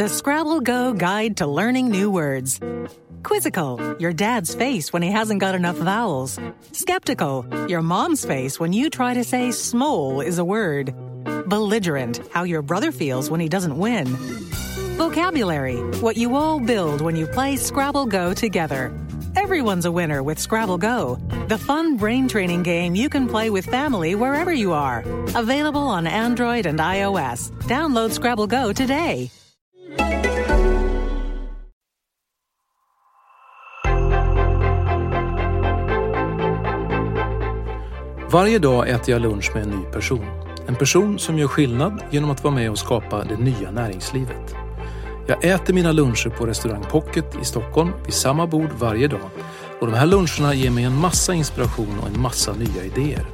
The Scrabble Go Guide to Learning New Words. Quizzical, your dad's face when he hasn't got enough vowels. Skeptical, your mom's face when you try to say smole is a word. Belligerent, how your brother feels when he doesn't win. Vocabulary, what you all build when you play Scrabble Go together. Everyone's a winner with Scrabble Go, the fun brain training game you can play with family wherever you are. Available on Android and iOS. Download Scrabble Go today. Varje dag äter jag lunch med en ny person. En person som gör skillnad genom att vara med och skapa det nya näringslivet. Jag äter mina luncher på restaurang Pocket i Stockholm vid samma bord varje dag och de här luncherna ger mig en massa inspiration och en massa nya idéer.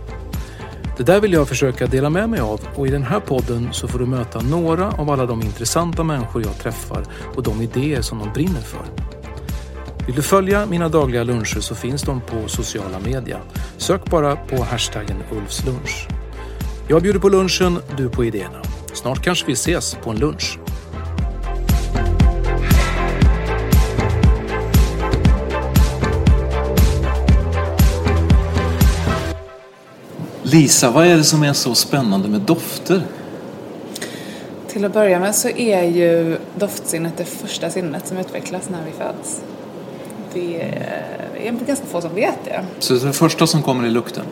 Det där vill jag försöka dela med mig av och i den här podden så får du möta några av alla de intressanta människor jag träffar och de idéer som de brinner för. Vill du följa mina dagliga luncher så finns de på sociala media. Sök bara på hashtaggen Ulfslunch. Jag bjuder på lunchen, du på idéerna. Snart kanske vi ses på en lunch. Lisa, vad är det som är så spännande med dofter? Till att börja med så är ju doftsinnet det första sinnet som utvecklas när vi föds. Det är ganska få som vet det. Så det är det första som kommer i lukten?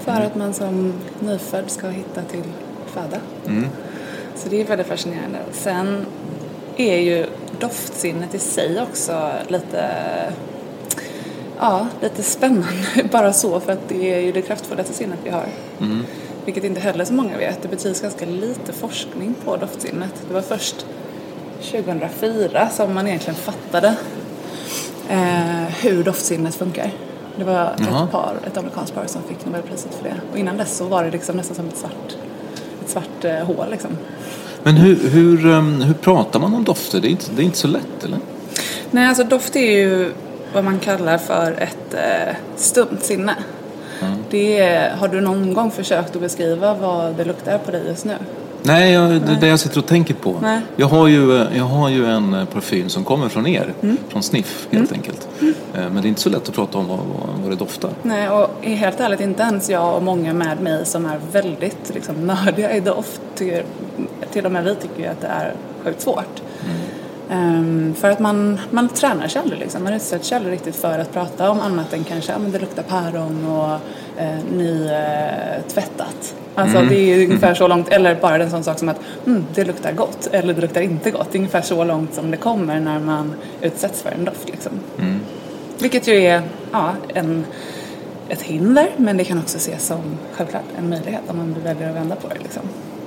För att man som nyfödd ska hitta till föda. Mm. Så det är väldigt fascinerande. Sen är ju doftsinnet i sig också lite ja, lite spännande bara så för att det är ju det kraftfullaste sinnet vi har. Mm. Vilket inte heller så många vet. Det bedrivs ganska lite forskning på doftsinnet. Det var först 2004 som man egentligen fattade eh, hur doftsinnet funkar. Det var ett par, ett amerikanskt par som fick Nobelpriset för det. Och innan dess så var det liksom nästan som ett svart, ett svart eh, hål liksom. Men hur, hur, um, hur pratar man om dofter? Det är, inte, det är inte så lätt eller? Nej, alltså doft är ju vad man kallar för ett eh, stumt sinne. Mm. Det, har du någon gång försökt att beskriva vad det luktar på dig just nu? Nej, jag, det är det jag sitter och tänker på. Nej. Jag har, ju, jag har ju en eh, parfym som kommer från er, från Sniff helt enkelt. Eh, Men det är inte så lätt att prata om vad, vad, det doftar. Nej, och helt ärligt inte ens jag och många med mig som är väldigt liksom, nördiga i doft tycker, till och med vi tycker ju att det är sjukt svårt. Ehm, för att man, man tränar sig aldrig liksom. Man utsätter sig aldrig riktigt för att prata om annat än kanske, ja men det luktar päron och eh, nytvättat. Alltså det är ungefär så långt, eller bara en sån sak som att mm, det luktar gott eller det luktar inte gott. Det är ungefär så långt som det kommer när man utsätts för en doft liksom. Vilket ju är ja, en, ett hinder men det kan också ses som självklart en möjlighet om man väljer att vända på det liksom.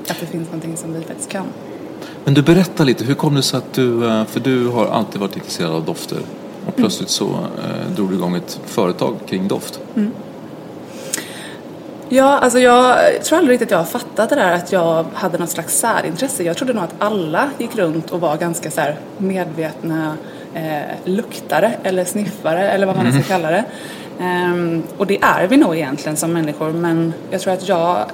Att det finns någonting som vi faktiskt kan. Men du berättar lite, hur kom det sig att du, eh, för du har alltid varit intresserad av dofter och plötsligt så eh, drog du igång ett företag kring doft. Ja, alltså jag tror aldrig riktigt att jag har fattat det där att jag hade något slags särintresse. Jag trodde nog att alla gick runt och var ganska så medvetna eh, luktare eller sniffare eller vad man nu ska kalla det. Ehm, och det är vi nog egentligen som människor men jag tror att jag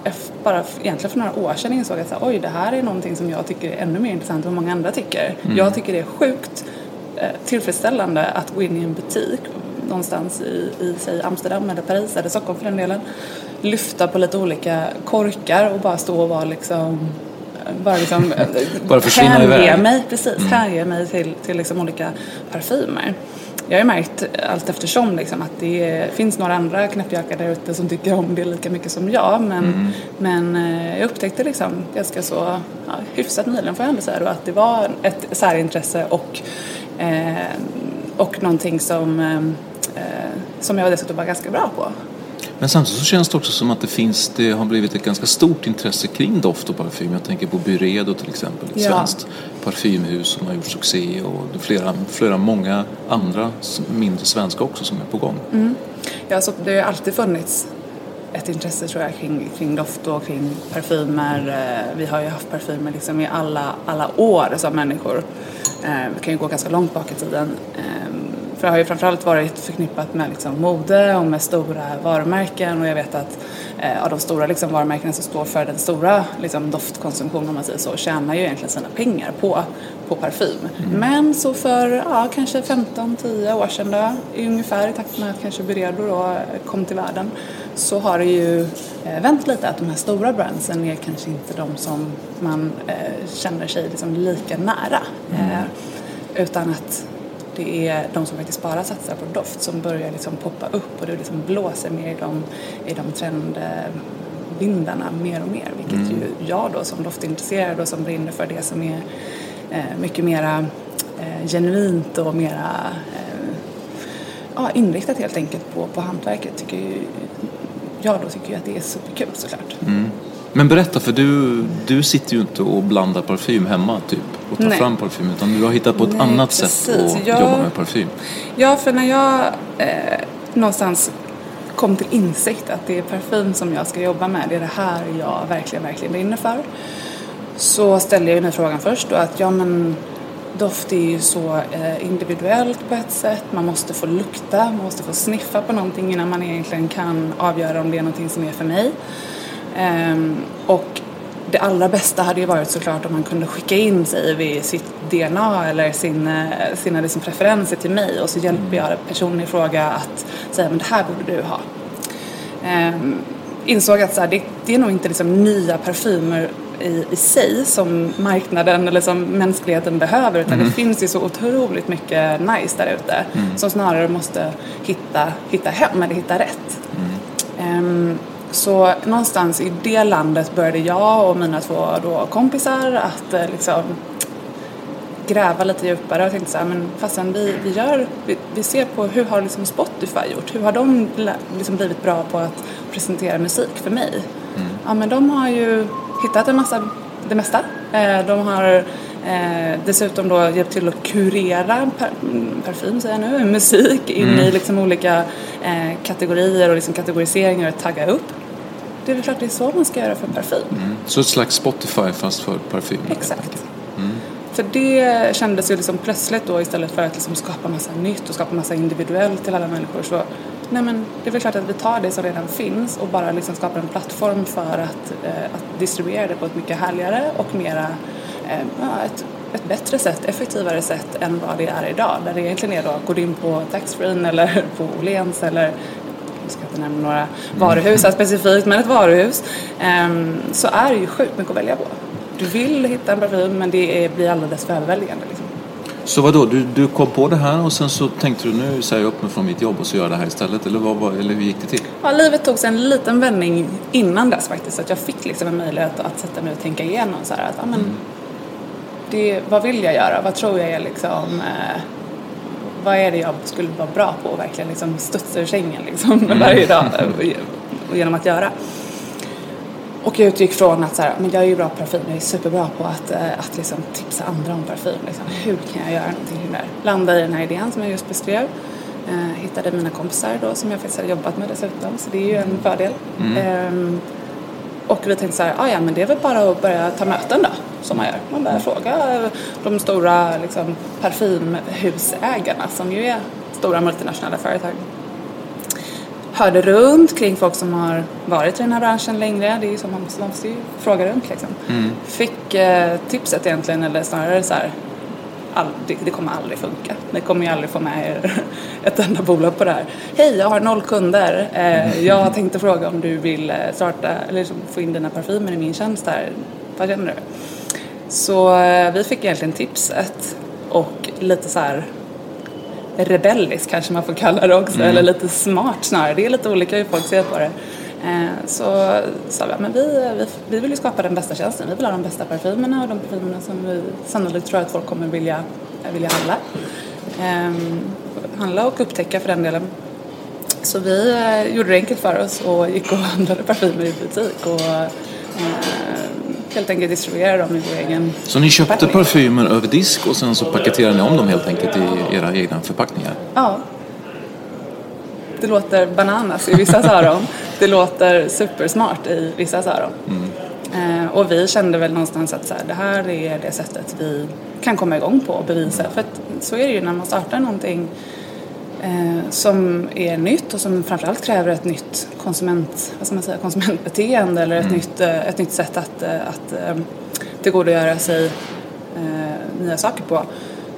bara egentligen för några år sedan insåg att så här, oj det här är någonting som jag tycker är ännu mer intressant än vad många andra tycker. Jag tycker det är sjukt eh, tillfredsställande att gå in i en butik någonstans i, i säg Amsterdam eller Paris eller Stockholm för den delen lyfta på lite olika korkar och bara stå och vara liksom bara liksom bara försvinna hänge iväg. mig, precis, mm. hänge mig till, till liksom olika parfymer. Jag har ju märkt allt eftersom liksom, att det finns några andra knäppjökar där ute som tycker om det lika mycket som jag. Men, mm. men eh, jag upptäckte liksom ganska så ja, hyfsat nyligen får jag ändå säga då, att det var ett särintresse och, eh, och någonting som, eh, som jag dessutom var ganska bra på. Men samtidigt så känns det också som att det finns, det har blivit ett ganska stort intresse kring doft och parfym. Jag tänker på Byredo till exempel, ett ja. svenskt parfymhus som har gjort succé och flera, flera många andra mindre svenska också som är på gång. Mm. Ja, så det har alltid funnits ett intresse tror jag kring, kring doft och kring parfymer. Eh, vi har ju haft parfymer liksom i alla, alla år som människor. Eh, vi kan ju gå ganska långt bak i tiden. För det har ju framförallt varit förknippat med liksom mode och med stora varumärken och jag vet att eh, av de stora liksom varumärkena som står för den stora liksom, doftkonsumtionen om man säger så tjänar ju egentligen sina pengar på, på parfym. Mm. Men så för ja, kanske 15-10 år sedan då, ungefär i takt med att kanske Byredo då kom till världen så har det ju eh, vänt lite att de här stora brandsen är kanske inte de som man eh, känner sig liksom lika nära. Mm. Eh, utan att det är de som faktiskt bara satsar på doft som börjar liksom poppa upp och det liksom blåser mer i de, i de trendvindarna mer och mer. Vilket mm. ju jag då som doftintresserad och som brinner för det som är eh, mycket mera eh, genuint och mera eh, ja, inriktat helt enkelt på, på hantverket tycker ju, jag då tycker ju att det är superkul såklart. Mm. Men berätta, för du, du sitter ju inte och blandar parfym hemma typ och tar Nej. fram parfym utan du har hittat på ett Nej, annat precis. sätt att jag, jobba med parfym. Ja, för när jag eh, någonstans kom till insikt att det är parfym som jag ska jobba med, det är det här jag verkligen, verkligen brinner för. Så ställde jag den här frågan först då att ja men doft är ju så eh, individuellt på ett sätt. Man måste få lukta, man måste få sniffa på någonting innan man egentligen kan avgöra om det är någonting som är för mig. Um, och det allra bästa hade ju varit såklart om man kunde skicka in sig vid sitt DNA eller sin, eh, sina liksom preferenser till mig och så hjälper jag personen i fråga att säga men det här borde du ha. Um, insåg att så här, det, det, är nog inte liksom nya parfymer i, i sig som marknaden eller som mänskligheten behöver utan mm. det finns ju så otroligt mycket nice där ute mm. som snarare måste hitta, hitta hem eller hitta rätt. Mm. Um, så någonstans i det landet började jag och mina två då kompisar att eh, liksom gräva lite djupare och tänkte så här, men fastän vi, vi gör, vi, vi ser på hur har liksom Spotify gjort? Hur har de liksom blivit bra på att presentera musik för mig? Mm. Ja men de har ju hittat en massa, det mesta. Eh, de har Eh, dessutom då hjälpt till att kurera per, parfym, säger jag nu, musik in mm. i liksom olika eh, kategorier och liksom kategoriseringar och tagga upp. Det är väl klart det är så man ska göra för parfym. Mm. Så ett slags Spotify fast för parfym? Exakt. Mm. För det kändes ju liksom plötsligt då istället för att liksom skapa massa nytt och skapa massa individuellt till alla människor så nej men det är väl klart att vi tar det som redan finns och bara liksom skapar en plattform för att, eh, att distribuera det på ett mycket härligare och mera ett, ett bättre sätt, effektivare sätt än vad det är idag. Där det egentligen är då, går du in på taxfree eller på Åhléns eller jag ska inte nämna några varuhus här specifikt, men ett varuhus, um, så är det ju sjukt mycket att välja på. Du vill hitta en parfym men det blir alldeles för överväldigande. Liksom. Så vadå, du, du kom på det här och sen så tänkte du nu säger jag upp mig från mitt jobb och så gör jag det här istället? Eller, vad, vad, eller hur gick det till? Ja, livet tog sig en liten vändning innan dess faktiskt. Så att jag fick liksom en möjlighet att sätta mig och tänka igenom så här att ja, men, mm det, vad vill jag göra? Vad tror jag är liksom eh, vad är det jag skulle vara bra på och verkligen liksom studsa ur sängen liksom mm. varje dag eh, genom att göra. Och jag utgick från att så här, men jag är ju bra på parfym, jag är superbra på att, eh, att liksom tipsa andra om parfym. Liksom. Hur kan jag göra någonting där? Landade i den här idén som jag just beskrev. Eh, hittade mina kompisar då som jag faktiskt hade jobbat med dessutom, så det är ju en fördel. Mm. Eh, och vi tänkte så här, ah, ja men det är väl bara att börja ta möten då som man gör. Man börjar fråga de stora liksom, parfymhusägarna som ju är stora multinationella företag. Hörde runt kring folk som har varit i den här branschen längre. Det är ju som man måste, man måste ju fråga runt liksom. Mm. Fick eh, tipset egentligen, eller snarare så här, all, det, det, kommer aldrig funka. Ni kommer ju aldrig få med er ett enda bolag på det här. Hej, jag har noll kunder. Eh, jag tänkte fråga om du vill eh, starta, eller liksom få in dina parfymer i min tjänst här. Vad känner du? Så eh, vi fick egentligen tipset och lite så här rebelliskt kanske man får kalla det också, mm. eller lite smart snarare. Det är lite olika hur folk ser på det. Eh, så sa vi, men vi, vi, vi vill ju skapa den bästa tjänsten. Vi vill ha de bästa parfymerna och de parfymerna som vi sannolikt tror att folk kommer vilja, vilja handla. Ehm, handla och upptäcka för den delen. Så vi eh, gjorde det enkelt för oss och gick och handlade parfymer i butik och helt enkelt distribuera dem i vår egen Så ni köpte förpackning. parfymer över disk och sen så paketerade ni om dem helt enkelt i era egna förpackningar? Ja. Det låter bananas i vissa öron. Det låter supersmart i vissa öron. Mm. Eh, och vi kände väl någonstans att så här, det här är det sättet vi kan komma igång på och bevisa. För att så är det ju när man startar någonting eh, som är nytt och som framförallt kräver ett nytt konsument, vad ska man säga, konsumentbeteende eller ett, mm. nytt, eh, ett nytt sätt att, eh, att tillgodogöra sig eh, nya saker på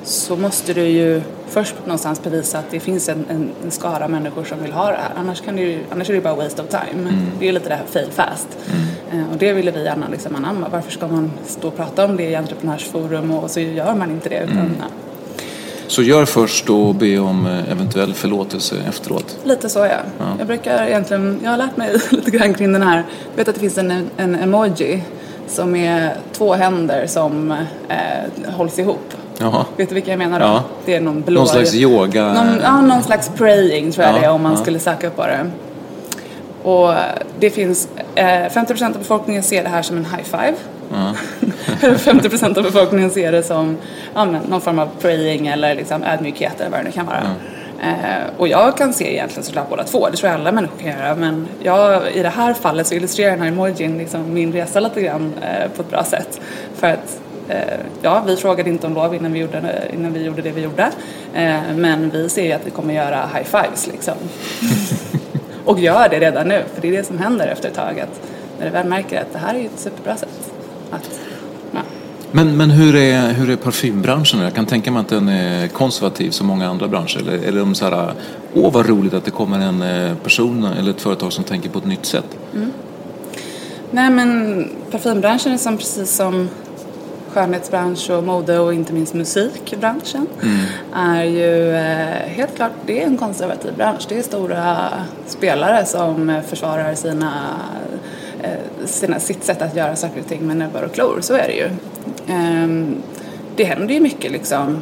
så måste du ju först någonstans bevisa att det finns en, en, en skara människor som vill ha det här. Annars, kan det annars är det bara waste of time. Mm. Det är lite det här fail fast. Mm. Eh, och det ville vi gärna liksom anamma. Varför ska man stå och prata om det i entreprenörsforum och så gör man inte det. Utan, mm. Så gör först och be om eh, eventuell förlåtelse efteråt. Lite så ja. ja. Jag brukar egentligen, jag har lärt mig lite grann kring den här, jag vet att det finns en, en emoji som är två händer som eh, hålls ihop. Jaha. Vet du vilka jag menar då? Ja. Det är någon blå... Någon slags yoga? Någon, ja, någon slags praying tror jag ja, det är om man ja. skulle söka på det. Och det finns, eh, 50% av befolkningen ser det här som en high five. Ja. 50% av befolkningen ser det som ja, men, någon form av praying eller liksom ödmjukhet eller vad det nu kan vara. Ja. Eh, och jag kan se egentligen såklart båda två, det tror jag alla människor kan göra. Men jag, i det här fallet så illustrerar den här emojin liksom min resa lite grann eh, på ett bra sätt. För att ja, vi frågade inte om lov innan vi gjorde, innan vi gjorde det vi gjorde. Eh, men vi ser ju att vi kommer göra high fives liksom. och gör det redan nu, för det är det som händer efter ett tag. Att när du väl märker att det här är ett superbra sätt att ja. Men, men hur, är, hur är parfymbranschen? Jag kan tänka mig att den är konservativ som många andra branscher. Eller, eller de så här, åh vad roligt att det kommer en eh, person eller ett företag som tänker på ett nytt sätt. Mm. Nej men parfymbranschen är som precis som skönhetsbransch och mode och inte minst musikbranschen mm. är ju eh, helt klart, det är en konservativ bransch. Det är stora spelare som försvarar sina Eh, sina, sitt sätt att göra saker och ting med näbbar och klor, så är det ju. Ehm, det händer ju mycket liksom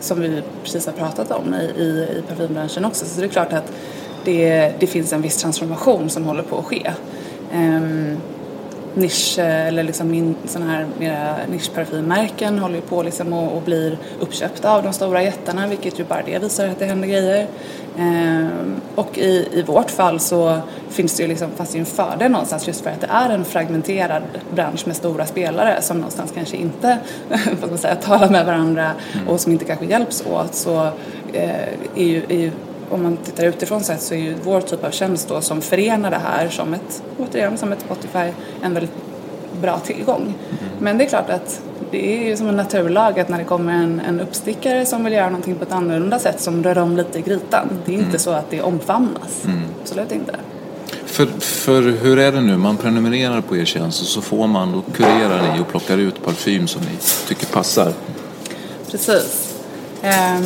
som vi precis har pratat om i, i, i parfymbranschen också så det är klart att det, det finns en viss transformation som håller på att ske. Nisch eller liksom min, sådana här mera nischparfymmärken håller ju på liksom och, och blir uppköpta av de stora jättarna vilket ju bara det visar att det händer grejer. Ehm, och i, i vårt fall så finns det ju liksom, fast ju en fördel någonstans just för att det är en fragmenterad bransch med stora spelare som någonstans kanske inte vad ska man säga, talar med varandra mm. och som inte kanske hjälps åt så eh, är ju, är ju om man tittar utifrån sett så är ju vår typ av tjänst då som förenar det här som ett, återigen som ett Spotify, en väldigt bra tillgång. Mm. Men det är klart att det är ju som en naturlag att när det kommer en, en uppstickare som vill göra någonting på ett annorlunda sätt som rör om lite i grytan. Det är mm. inte så att det omfamnas. Mm. Absolut inte. För, för hur är det nu? Man prenumererar på er tjänst och så får man och kurerar ni och plockar ut parfym som ni tycker passar. Precis. Um,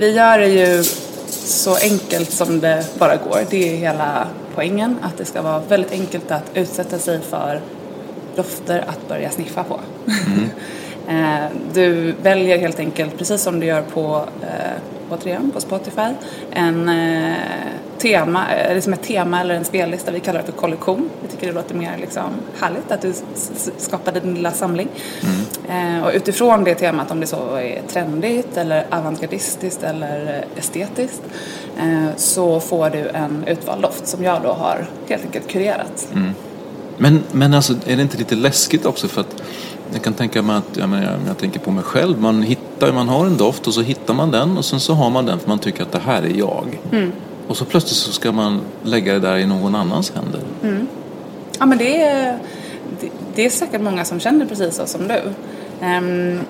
vi gör det ju så enkelt som det bara går. Det är hela poängen. Att det ska vara väldigt enkelt att utsätta sig för dofter att börja sniffa på. Mm. Eh, du väljer helt enkelt, precis som du gör på, eh, återigen, på Spotify, en eh, tema, liksom ett tema eller en spellista. Vi kallar det för kollektion. Vi tycker det låter mer liksom härligt att du skapar din lilla samling. Mm. och utifrån det temat, om det så är trendigt eller avantgardistiskt eller estetiskt, så får du en utvald doft som jag då har helt enkelt kurerat. Mm. Men, men alltså, är det inte lite läskigt också för att jag kan tänka mig att, jag, menar, jag tänker på mig själv, man, hittar, man har en doft och så hittar man den och sen så har man den för man tycker att det här är jag. Mm. Och så plötsligt så ska man lägga det där i någon annans händer. Mm. Ja men det är, det, det, är säkert många som känner precis så som du. Um,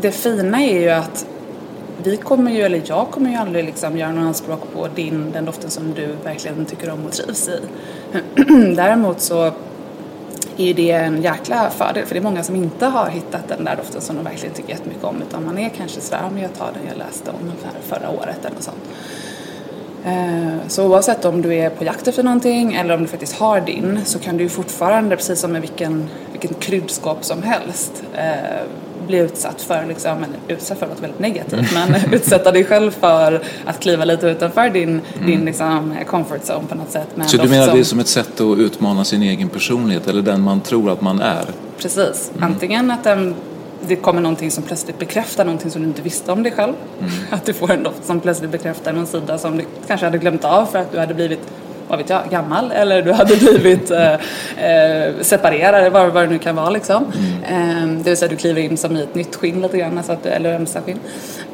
det fina är ju att vi kommer ju, eller jag kommer ju aldrig liksom göra någon anspråk på din, den doften som du verkligen tycker om och trivs i. Däremot så är ju det en jäkla fördel för det är många som inte har hittat den där doften som de verkligen tycker jättemycket om utan man är kanske sådär, men jag tar den jag läste om här förra året eller något sånt. Eh, så oavsett om du är på jakt efter någonting eller om du faktiskt har din så kan du ju fortfarande, precis som med vilken, vilken kryddskåp som helst, eh, bli utsatt för, liksom, utsatt för något väldigt negativt, men utsätta dig själv för att kliva lite utanför din, mm. din liksom, comfort zone på något sätt. Så du menar som... det är som ett sätt att utmana sin egen personlighet eller den man tror att man är? Precis, mm. antingen att den det kommer någonting som plötsligt bekräftar någonting som du inte visste om dig själv. Mm. Att du får en doft som plötsligt bekräftar en sida som du kanske hade glömt av för att du hade blivit vad vet jag, gammal eller du hade blivit eh, eh, separerad, vad, vad det nu kan vara liksom. Eh, det vill säga du kliver in som i ett nytt skinn lite grann, alltså att, eller ömsa-skinn.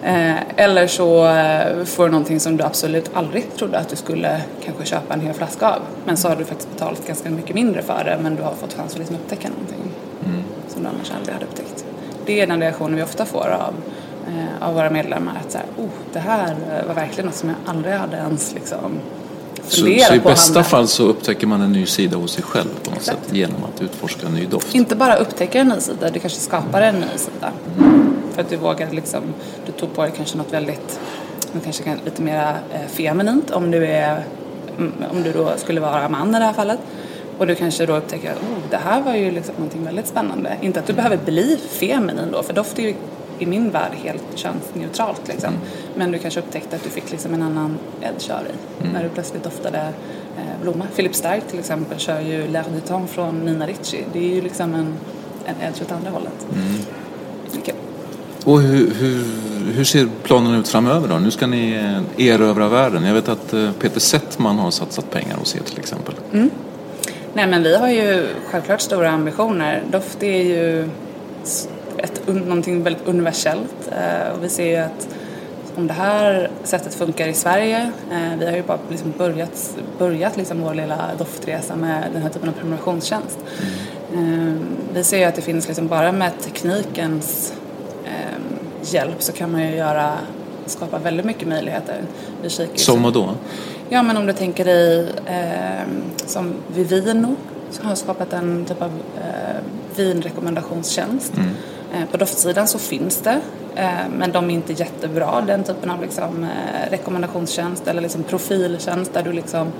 Eh, eller så eh, får du någonting som du absolut aldrig trodde att du skulle kanske köpa en hel flaska av. Men så har du faktiskt betalat ganska mycket mindre för det men du har fått chans att liksom upptäcka någonting mm. som du annars aldrig hade upptäckt. Det är den reaktionen vi ofta får av eh, av våra medlemmar att så här, oh, det här var verkligen något som jag aldrig hade ens liksom så, så, i bästa fall så upptäcker man en ny sida hos sig själv på något Exakt. sätt genom att utforska en ny doft? Inte bara upptäcka en ny sida, du kanske skapar en ny sida. Mm. För att du vågar liksom, du tog på dig kanske något väldigt, kanske kan, lite mer eh, feminint om du är, mm, om du då skulle vara man i det här fallet. Och du kanske då upptäcker att oh, det här var ju liksom någonting väldigt spännande. Inte att du behöver bli feminin då, för doft är ju i min värld helt könsneutralt liksom. Men du kanske upptäckte att du fick liksom en annan edge av dig mm. när du plötsligt doftade eh, blomma. Philip Stark till exempel kör ju L'air du temps från Nina Ricci. Det är ju liksom en, en edge åt andra hållet. Mm. Okay. Och hur, hur, hur, ser planen ut framöver då? Nu ska ni eh, erövra världen. Jag vet att eh, Peter Settman har satsat pengar hos er till exempel. Mm. Nej men vi har ju självklart stora ambitioner. Doft är ju ett, någonting väldigt universellt eh, och vi ser ju att om det här sättet funkar i Sverige, eh, vi har ju bara liksom börjat, börjat liksom vår lilla doftresa med den här typen av prenumerationstjänst. Mm. Eh, vi ser ju att det finns liksom bara med teknikens hjälp så kan man ju göra, skapa väldigt mycket möjligheter. Som och då? Ja men om du tänker dig eh, som Vivino som har skapat en typ av eh, vinrekommendationstjänst. Mm. Eh, på doftsidan så finns det, eh, men de är inte jättebra, den typen av liksom, eh, rekommendationstjänst eller liksom profiltjänst där du liksom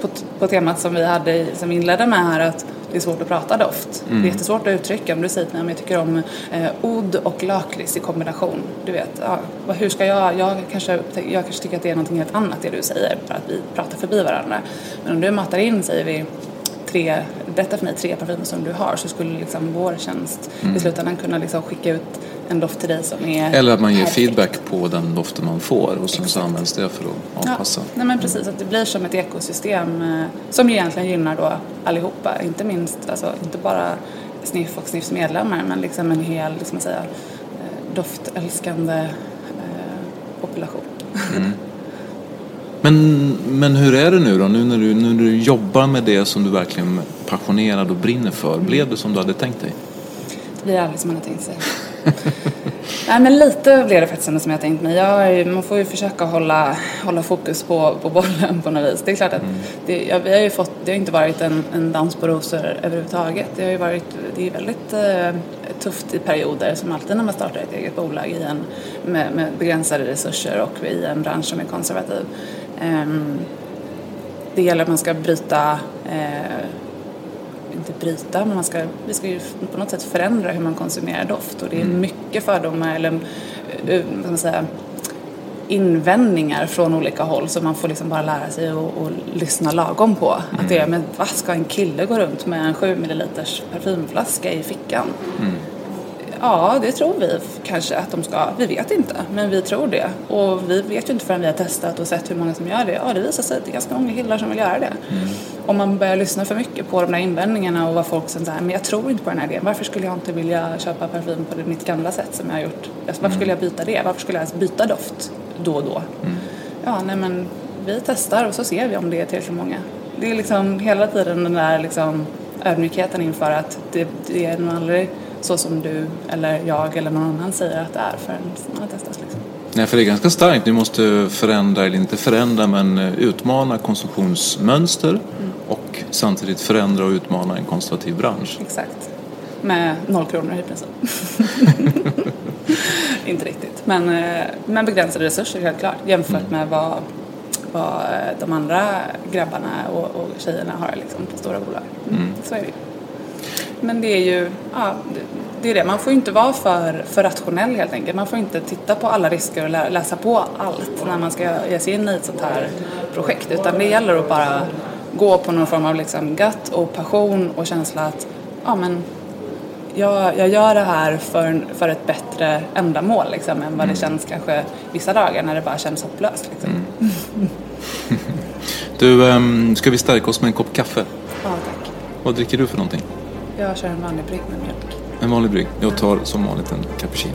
på, på temat som vi hade som inledde med här att det är svårt att prata doft. Mm. Det är jättesvårt att uttrycka om du säger att jag tycker om eh, odd och lakrits i kombination. Du vet, ja, hur ska jag, jag kanske, jag kanske tycker att det är någonting helt annat det du säger för att vi pratar förbi varandra. Men om du matar in, säger vi, tre, berätta för mig tre parfymer som du har så skulle liksom vår tjänst mm. i slutändan kunna liksom skicka ut en doft till dig som är Eller att man ger feedback på den doften man får och sen så används det för att avpassa. Ja, nej men precis, att det blir som ett ekosystem eh, som egentligen gynnar då allihopa, inte minst, alltså inte bara Sniff och Sniffs medlemmar men liksom en hel, liksom säga, eh, doftälskande eh, population. Mm. Men, men hur är det nu då, nu när, du, nu när du jobbar med det som du verkligen är passionerad och brinner för? Blev det som du hade tänkt dig? Det blir aldrig som man har tänkt sig. Nej men lite blev det faktiskt ändå som jag tänkt mig. Jag, man får ju försöka hålla, hålla fokus på, på bollen på något vis. Det är klart att mm. det, ja, vi har ju fått, det har inte varit en, en dans på rosor överhuvudtaget. Det har ju varit, det är väldigt eh, tufft i perioder som alltid när man startar ett eget bolag i en, med, med begränsade resurser och i en bransch som är konservativ. Um, det gäller att man ska bryta uh, inte bryta, men man ska, vi ska ju på något sätt förändra hur man konsumerar doft och det är mm. mycket fördomar eller eh, eh, vad man säga, invändningar från olika håll som man får liksom bara lära sig och, och lyssna lagom på. Mm. Att det är, men vad ska en kille gå runt med en 7 milliliters parfymflaska i fickan? Mm. Ja, det tror vi kanske att de ska. Vi vet inte, men vi tror det. Och vi vet ju inte förrän vi har testat och sett hur många som gör det. Ja, det visar sig att det är ganska många killar som vill göra det. Mm. Om man börjar lyssna för mycket på de där invändningarna och vad folk säger, men jag tror inte på den här idén. Varför skulle jag inte vilja köpa parfym på mitt gamla sätt som jag har gjort? Varför mm. skulle jag byta det? Varför skulle jag ens byta doft då och då? Mm. Ja, nej men vi testar och så ser vi om det är tillräckligt många. Det är liksom hela tiden den där liksom ödmjukheten inför att det, det är nog aldrig så som du eller jag eller någon annan säger att det är förrän man har testat. Liksom. Nej, för det är ganska starkt. Ni måste förändra, eller inte förändra, men eh, utmana konsumtionsmönster mm. och samtidigt förändra och utmana en konservativ bransch. Exakt. Med noll kronor i princip. Inte riktigt. Men, eh, men begränsade resurser helt klart jämfört mm. med vad, vad de andra grabbarna och, och tjejerna har liksom på stora bolag. Mm. Mm. Så är det Men det är ju, ja, det är det. Man får inte vara för, för rationell helt enkelt. Man får inte titta på alla risker och läsa på allt när man ska ge sig in i ett sånt här projekt. Utan det gäller att bara gå på någon form av liksom gut och passion och känsla att ja, men jag, jag gör det här för, för ett bättre ändamål liksom, än vad det mm. känns kanske vissa dagar när det bara känns hopplöst. Liksom. Mm. du, um, ska vi stärka oss med en kopp kaffe? Ja, tack. Vad dricker du för någonting? Jag kör en vanlig brygg med mjölk. En vanlig brygg. Jag tar som vanligt en cappuccino.